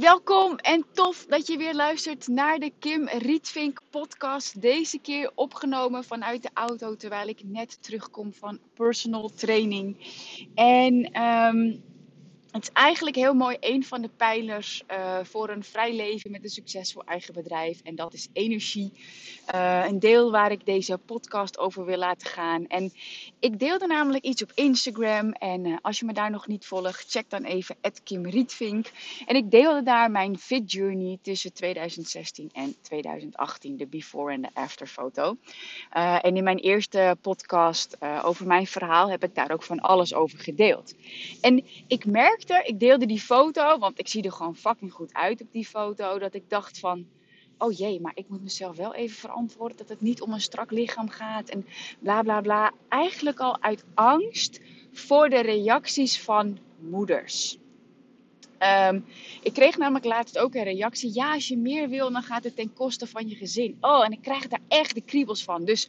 Welkom en tof dat je weer luistert naar de Kim Rietvink podcast. Deze keer opgenomen vanuit de auto terwijl ik net terugkom van personal training. En ehm, het is eigenlijk heel mooi een van de pijlers eh, voor een vrij leven met een succesvol eigen bedrijf. En dat is energie. Eh, een deel waar ik deze podcast over wil laten gaan. En ik deelde namelijk iets op Instagram. En eh, als je me daar nog niet volgt, check dan even Kim Rietvink. En ik deelde daar mijn fit journey tussen 2016 en 2018. De before en de after foto. En in mijn eerste podcast over mijn verhaal heb ik daar ook van alles over gedeeld. En ik ik deelde die foto, want ik zie er gewoon fucking goed uit op die foto. Dat ik dacht van oh jee, maar ik moet mezelf wel even verantwoorden dat het niet om een strak lichaam gaat en bla bla bla. Eigenlijk al uit angst voor de reacties van moeders. Ehm, ik kreeg namelijk laatst ook een reactie. Ja, als je meer wil, dan gaat het ten koste van je gezin. Oh, en ik krijg daar echt de kriebels van. Dus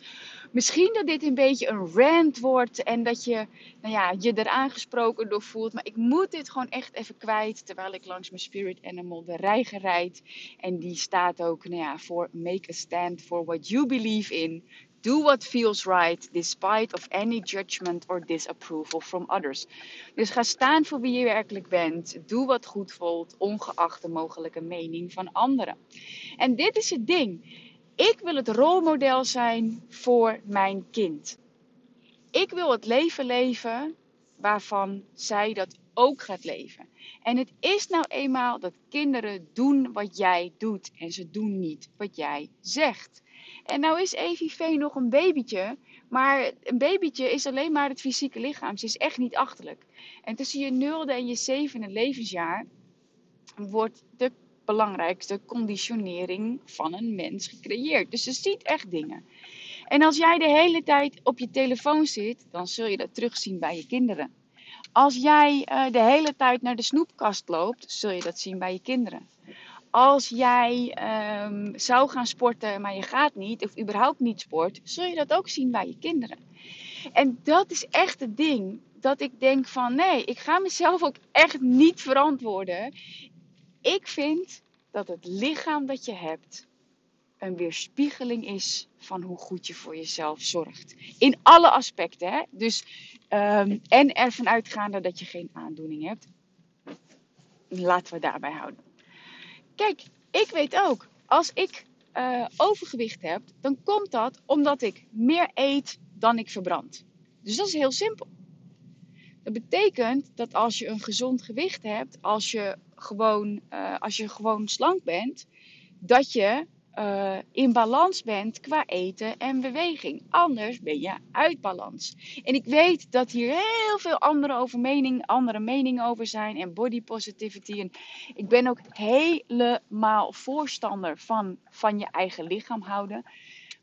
misschien dat dit een beetje een rant wordt en dat je nou ja, je er aangesproken door voelt. Maar ik moet dit gewoon echt even kwijt. Terwijl ik langs mijn spirit animal de reiger rijd. En die staat ook nou ja, voor make a stand for what you believe in. Do what feels right, despite of any judgment or disapproval from others. Dus ga staan voor wie je werkelijk bent. Doe wat goed voelt, ongeacht de mogelijke mening van anderen. En dit is het ding. Ik wil het rolmodel zijn voor mijn kind. Ik wil het leven leven waarvan zij dat ook gaat leven. En het is nou eenmaal dat kinderen doen wat jij doet en ze doen niet wat jij zegt. En nou is Evie V nog een babytje, maar een babytje is alleen maar het fysieke lichaam. Ze is echt niet achterlijk. En tussen je nulde en je zevende levensjaar wordt de belangrijkste conditionering van een mens gecreëerd. Dus ze ziet echt dingen. En als jij de hele tijd op je telefoon zit, dan zul je dat terugzien bij je kinderen. Als jij uh, de hele tijd naar de snoepkast loopt, zul je dat zien bij je kinderen. Als jij um, zou gaan sporten, maar je gaat niet, of überhaupt niet sport, zul je dat ook zien bij je kinderen. En dat is echt het ding. Dat ik denk van nee, ik ga mezelf ook echt niet verantwoorden. Ik vind dat het lichaam dat je hebt een weerspiegeling is van hoe goed je voor jezelf zorgt. In alle aspecten. Hè? Dus, um, en ervan uitgaande dat je geen aandoening hebt. Laten we daarbij houden. Kijk, ik weet ook, als ik uh, overgewicht heb, dan komt dat omdat ik meer eet dan ik verbrand. Dus dat is heel simpel. Dat betekent dat als je een gezond gewicht hebt, als je gewoon, uh, als je gewoon slank bent, dat je uh, in balans bent qua eten en beweging. Anders ben je uit balans. En ik weet dat hier heel veel andere, over mening, andere meningen over zijn. En body positivity. En ik ben ook helemaal voorstander van, van je eigen lichaam houden.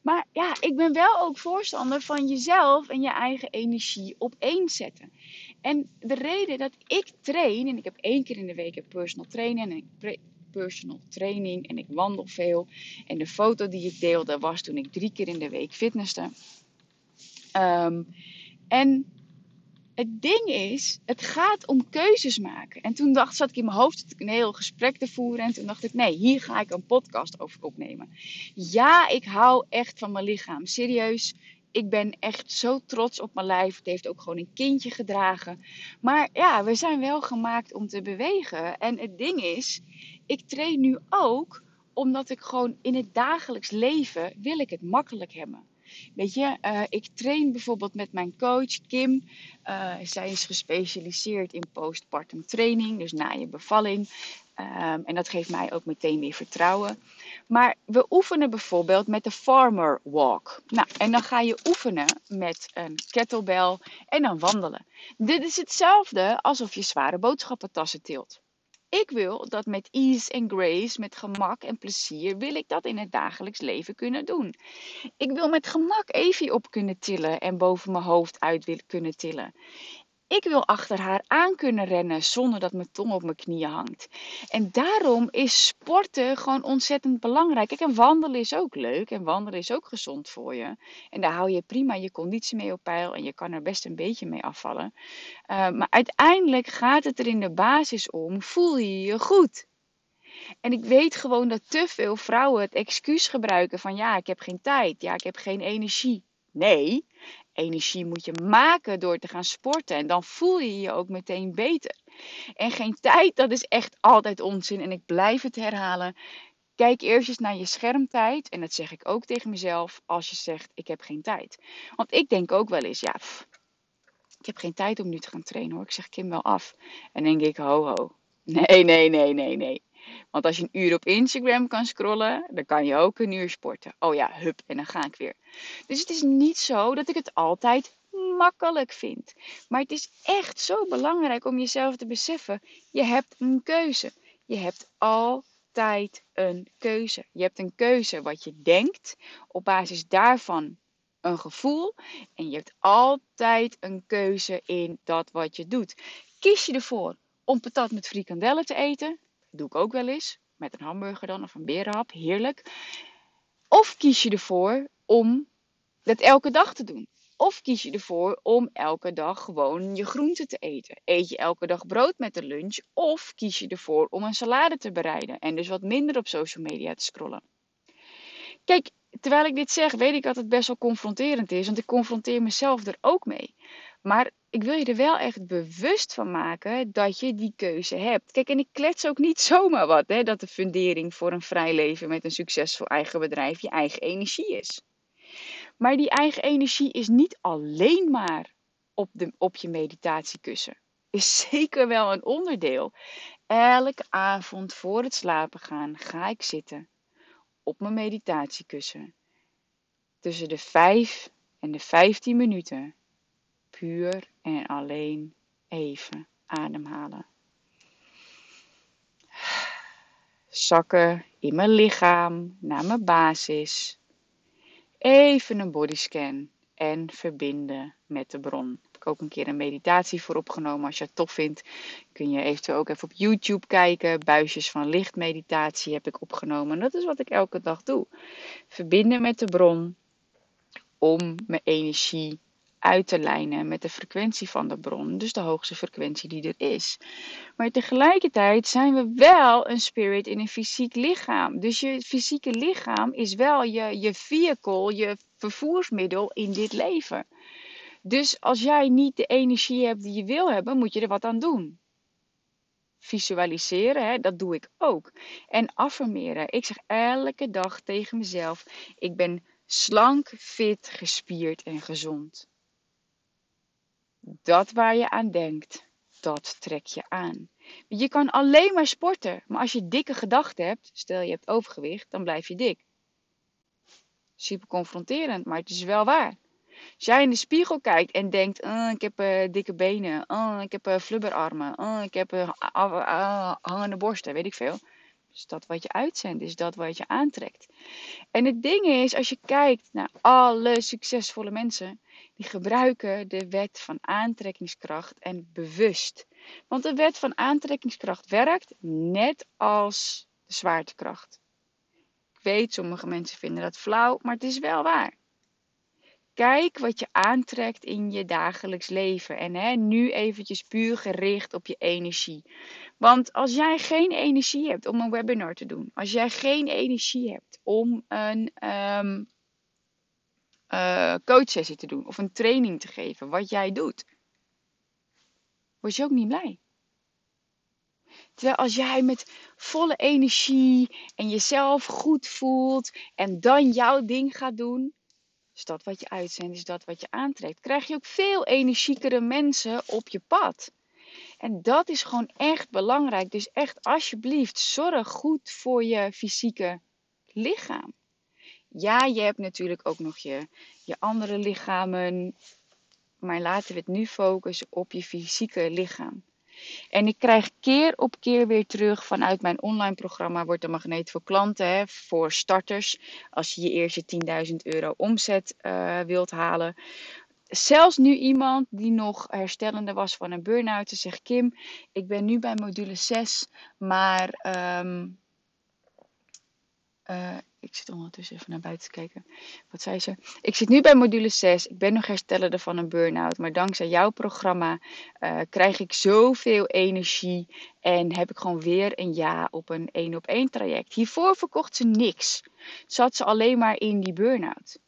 Maar ja, ik ben wel ook voorstander van jezelf en je eigen energie op één zetten. En de reden dat ik train, en ik heb één keer in de week een personal trainen en ik personal training en ik wandel veel. En de foto die ik deelde was toen ik drie keer in de week fitnesste. Um, en het ding is, het gaat om keuzes maken. En toen dacht, zat ik in mijn hoofd een heel gesprek te voeren. En toen dacht ik, nee, hier ga ik een podcast over opnemen. Ja, ik hou echt van mijn lichaam. Serieus, ik ben echt zo trots op mijn lijf. Het heeft ook gewoon een kindje gedragen. Maar ja, we zijn wel gemaakt om te bewegen. En het ding is, ik train nu ook omdat ik gewoon in het dagelijks leven wil ik het makkelijk hebben. Weet je, uh, ik train bijvoorbeeld met mijn coach Kim. Uh, zij is gespecialiseerd in postpartum training, dus na je bevalling. Um, en dat geeft mij ook meteen weer vertrouwen. Maar we oefenen bijvoorbeeld met de farmer walk. Nou, en dan ga je oefenen met een kettlebell en dan wandelen. Dit is hetzelfde alsof je zware boodschappentassen tilt. Ik wil dat met ease en grace, met gemak en plezier, wil ik dat in het dagelijks leven kunnen doen. Ik wil met gemak Evie op kunnen tillen en boven mijn hoofd uit kunnen tillen. Ik wil achter haar aan kunnen rennen zonder dat mijn tong op mijn knieën hangt. En daarom is sporten gewoon ontzettend belangrijk. Kijk, en wandelen is ook leuk en wandelen is ook gezond voor je. En daar hou je prima je conditie mee op peil en je kan er best een beetje mee afvallen. Uh, maar uiteindelijk gaat het er in de basis om, voel je je goed? En ik weet gewoon dat te veel vrouwen het excuus gebruiken van ja, ik heb geen tijd, ja, ik heb geen energie. Nee, energie moet je maken door te gaan sporten. En dan voel je je ook meteen beter. En geen tijd, dat is echt altijd onzin. En ik blijf het herhalen. Kijk eerst eens naar je schermtijd. En dat zeg ik ook tegen mezelf als je zegt: Ik heb geen tijd. Want ik denk ook wel eens: Ja, ik heb geen tijd om nu te gaan trainen hoor. Ik zeg Kim wel af. En denk ik: Ho, ho. Nee, nee, nee, nee, nee. Want als je een uur op Instagram kan scrollen, dan kan je ook een uur sporten. Oh ja, hup, en dan ga ik weer. Dus het is niet zo dat ik het altijd makkelijk vind. Maar het is echt zo belangrijk om jezelf te beseffen: je hebt een keuze. Je hebt altijd een keuze. Je hebt een keuze wat je denkt, op basis daarvan een gevoel. En je hebt altijd een keuze in dat wat je doet. Kies je ervoor om patat met frikandellen te eten? Doe ik ook wel eens. Met een hamburger dan of een berenhap. Heerlijk. Of kies je ervoor om dat elke dag te doen. Of kies je ervoor om elke dag gewoon je groenten te eten. Eet je elke dag brood met de lunch. Of kies je ervoor om een salade te bereiden. En dus wat minder op social media te scrollen. Kijk, terwijl ik dit zeg, weet ik dat het best wel confronterend is. Want ik confronteer mezelf er ook mee. Maar ik wil je er wel echt bewust van maken dat je die keuze hebt. Kijk, en ik klets ook niet zomaar wat, hè, dat de fundering voor een vrij leven met een succesvol eigen bedrijf je eigen energie is. Maar die eigen energie is niet alleen maar op, de, op je meditatiekussen. Is zeker wel een onderdeel. Elke avond voor het slapen gaan ga ik zitten op mijn meditatiekussen. Tussen de 5 en de 15 minuten puur en alleen even ademhalen. Zakken in mijn lichaam naar mijn basis. Even een bodyscan en verbinden met de bron. Heb ik ook een keer een meditatie voor opgenomen. Als je het tof vindt, kun je eventueel ook even op YouTube kijken. Buisjes van lichtmeditatie heb ik opgenomen. En dat is wat ik elke dag doe. Verbinden met de bron om mijn energie uit te lijnen met de frequentie van de bron, dus de hoogste frequentie die er is. Maar tegelijkertijd zijn we wel een spirit in een fysiek lichaam. Dus je fysieke lichaam is wel je, je vehicle, je vervoersmiddel in dit leven. Dus als jij niet de energie hebt die je wil hebben, moet je er wat aan doen. Visualiseren, hè, dat doe ik ook. En affirmeren. Ik zeg elke dag tegen mezelf: ik ben slank, fit, gespierd en gezond. Dat waar je aan denkt, dat trek je aan. Je kan alleen maar sporten, maar als je dikke gedachten hebt, stel je hebt overgewicht, dan blijf je dik. Super confronterend, maar het is wel waar. Als jij in de spiegel kijkt en denkt, oh, ik heb uh, dikke benen, oh, ik heb uh, flubberarmen, oh, ik heb uh, hangende borsten, weet ik veel. Dus dat wat je uitzendt, is dat wat je aantrekt. En het ding is, als je kijkt naar alle succesvolle mensen, die gebruiken de wet van aantrekkingskracht en bewust. Want de wet van aantrekkingskracht werkt net als de zwaartekracht. Ik weet, sommige mensen vinden dat flauw, maar het is wel waar. Kijk wat je aantrekt in je dagelijks leven. En hè, nu eventjes puur gericht op je energie. Want als jij geen energie hebt om een webinar te doen, als jij geen energie hebt om een um, uh, coachsessie te doen of een training te geven, wat jij doet, word je ook niet blij. Terwijl als jij met volle energie en jezelf goed voelt en dan jouw ding gaat doen, is dat wat je uitzendt, is dat wat je aantrekt, krijg je ook veel energiekere mensen op je pad. En dat is gewoon echt belangrijk. Dus echt alsjeblieft, zorg goed voor je fysieke lichaam. Ja, je hebt natuurlijk ook nog je, je andere lichamen. Maar laten we het nu focussen op je fysieke lichaam. En ik krijg keer op keer weer terug vanuit mijn online programma Wordt de Magneet voor Klanten. Hè, voor starters. Als je je eerste 10.000 euro omzet uh, wilt halen. Zelfs nu iemand die nog herstellende was van een burn-out. Ze zegt Kim, ik ben nu bij module 6. Maar um, ik zit ondertussen even naar buiten te kijken. Wat zei ze? Ik zit nu bij module 6. Ik ben nog herstellende van een burn-out. Maar dankzij jouw programma uh, krijg ik zoveel energie. En heb ik gewoon weer een ja op een één op één traject. Hiervoor verkocht ze niks. Zat ze alleen maar in die burn-out.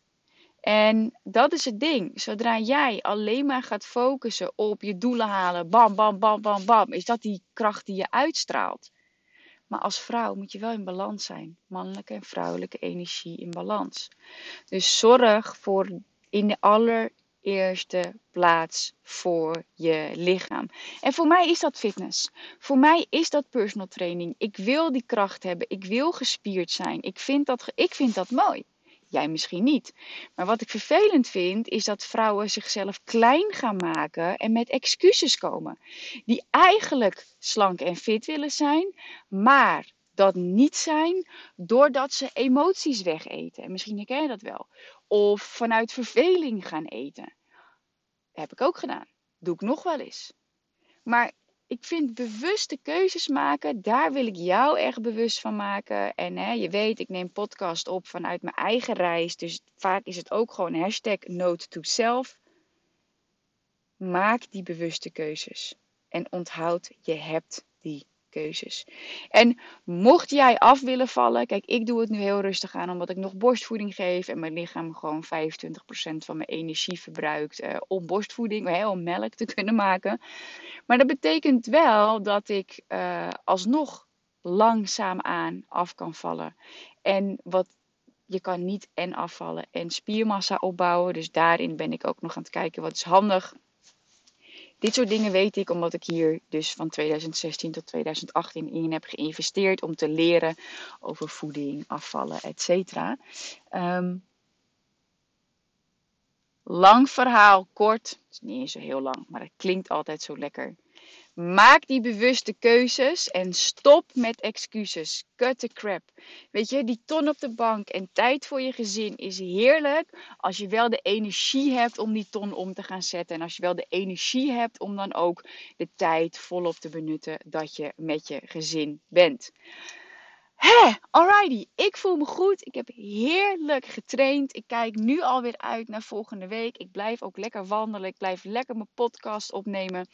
En dat is het ding. Zodra jij alleen maar gaat focussen op je doelen halen, bam, bam, bam, bam, bam, is dat die kracht die je uitstraalt. Maar als vrouw moet je wel in balans zijn. Mannelijke en vrouwelijke energie in balans. Dus zorg voor in de allereerste plaats voor je lichaam. En voor mij is dat fitness. Voor mij is dat personal training. Ik wil die kracht hebben. Ik wil gespierd zijn. Ik vind dat, ik vind dat mooi. Jij misschien niet. Maar wat ik vervelend vind, is dat vrouwen zichzelf klein gaan maken en met excuses komen. Die eigenlijk slank en fit willen zijn, maar dat niet zijn doordat ze emoties wegeten. En misschien herken je dat wel. Of vanuit verveling gaan eten. Heb ik ook gedaan. Doe ik nog wel eens. Maar ik vind bewuste keuzes maken, daar wil ik jou erg bewust van maken. En hè, je weet, ik neem podcast op vanuit mijn eigen reis. Dus vaak is het ook gewoon hashtag note to self. Maak die bewuste keuzes. En onthoud, je hebt die keuzes. En mocht jij af willen vallen, kijk, ik doe het nu heel rustig aan omdat ik nog borstvoeding geef en mijn lichaam gewoon 25% van mijn energie verbruikt uh, om borstvoeding, uh, om melk te kunnen maken. Maar dat betekent wel dat ik uh, alsnog langzaam aan af kan vallen. En wat je kan niet en afvallen en spiermassa opbouwen. Dus daarin ben ik ook nog aan het kijken wat is handig. Dit soort dingen weet ik omdat ik hier dus van 2016 tot 2018 in heb geïnvesteerd om te leren over voeding, afvallen, etc. Um, lang verhaal, kort. Het is niet eens zo heel lang, maar het klinkt altijd zo lekker. Maak die bewuste keuzes en stop met excuses. Cut the crap. Weet je, die ton op de bank en tijd voor je gezin is heerlijk als je wel de energie hebt om die ton om te gaan zetten. En als je wel de energie hebt om dan ook de tijd volop te benutten dat je met je gezin bent. Hé, alrighty. Ik voel me goed. Ik heb heerlijk getraind. Ik kijk nu alweer uit naar volgende week. Ik blijf ook lekker wandelen. Ik blijf lekker mijn podcast opnemen.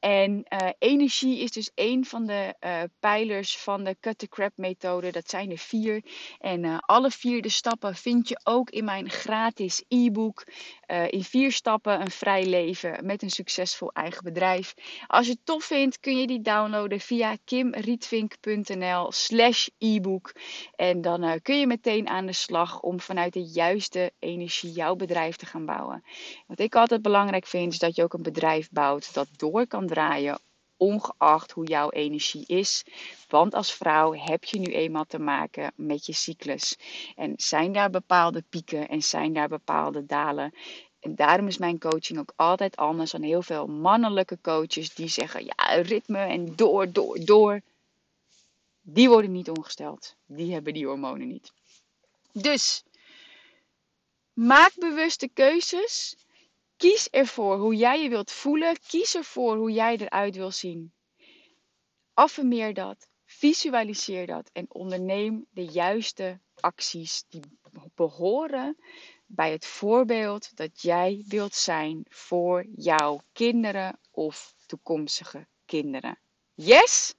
En uh, energie is dus een van de uh, pijlers van de Cut the Crap methode. Dat zijn er vier. En uh, alle vier de stappen vind je ook in mijn gratis e-book. in vier stappen een vrij leven met een succesvol eigen bedrijf. Als je het tof vindt kun je die downloaden via kimrietvink.nl slash e-book. En dan uh, kun je meteen aan de slag om vanuit de juiste energie jouw bedrijf te gaan bouwen. Wat ik altijd belangrijk vind, is dat je ook een bedrijf bouwt dat door kan draaien ongeacht hoe jouw energie is. Want als vrouw heb je nu eenmaal te maken met je cyclus. En zijn daar bepaalde pieken en zijn daar bepaalde dalen. En daarom is mijn coaching ook altijd anders dan heel veel mannelijke coaches die zeggen: ja, ritme en door, door, door die worden niet ongesteld. Die hebben die hormonen niet. Dus maak bewuste keuzes. Kies ervoor hoe jij je wilt voelen. Kies ervoor hoe jij eruit wil zien. Affirmeer dat. Visualiseer dat. En onderneem de juiste acties die behoren bij het voorbeeld dat jij wilt zijn voor jouw kinderen of toekomstige kinderen. Yes?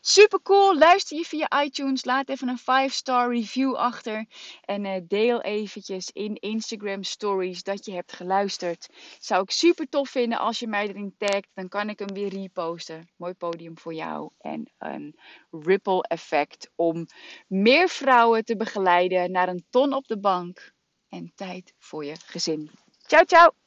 Super cool. Luister je via iTunes. Laat even een 5-star review achter. En uh, deel eventjes in Instagram stories dat je hebt geluisterd. Zou ik super tof vinden als je mij erin tagt. Dan kan ik hem weer reposten. Mooi podium voor jou. En een ripple effect om meer vrouwen te begeleiden naar een ton op de bank. En tijd voor je gezin. Ciao, ciao.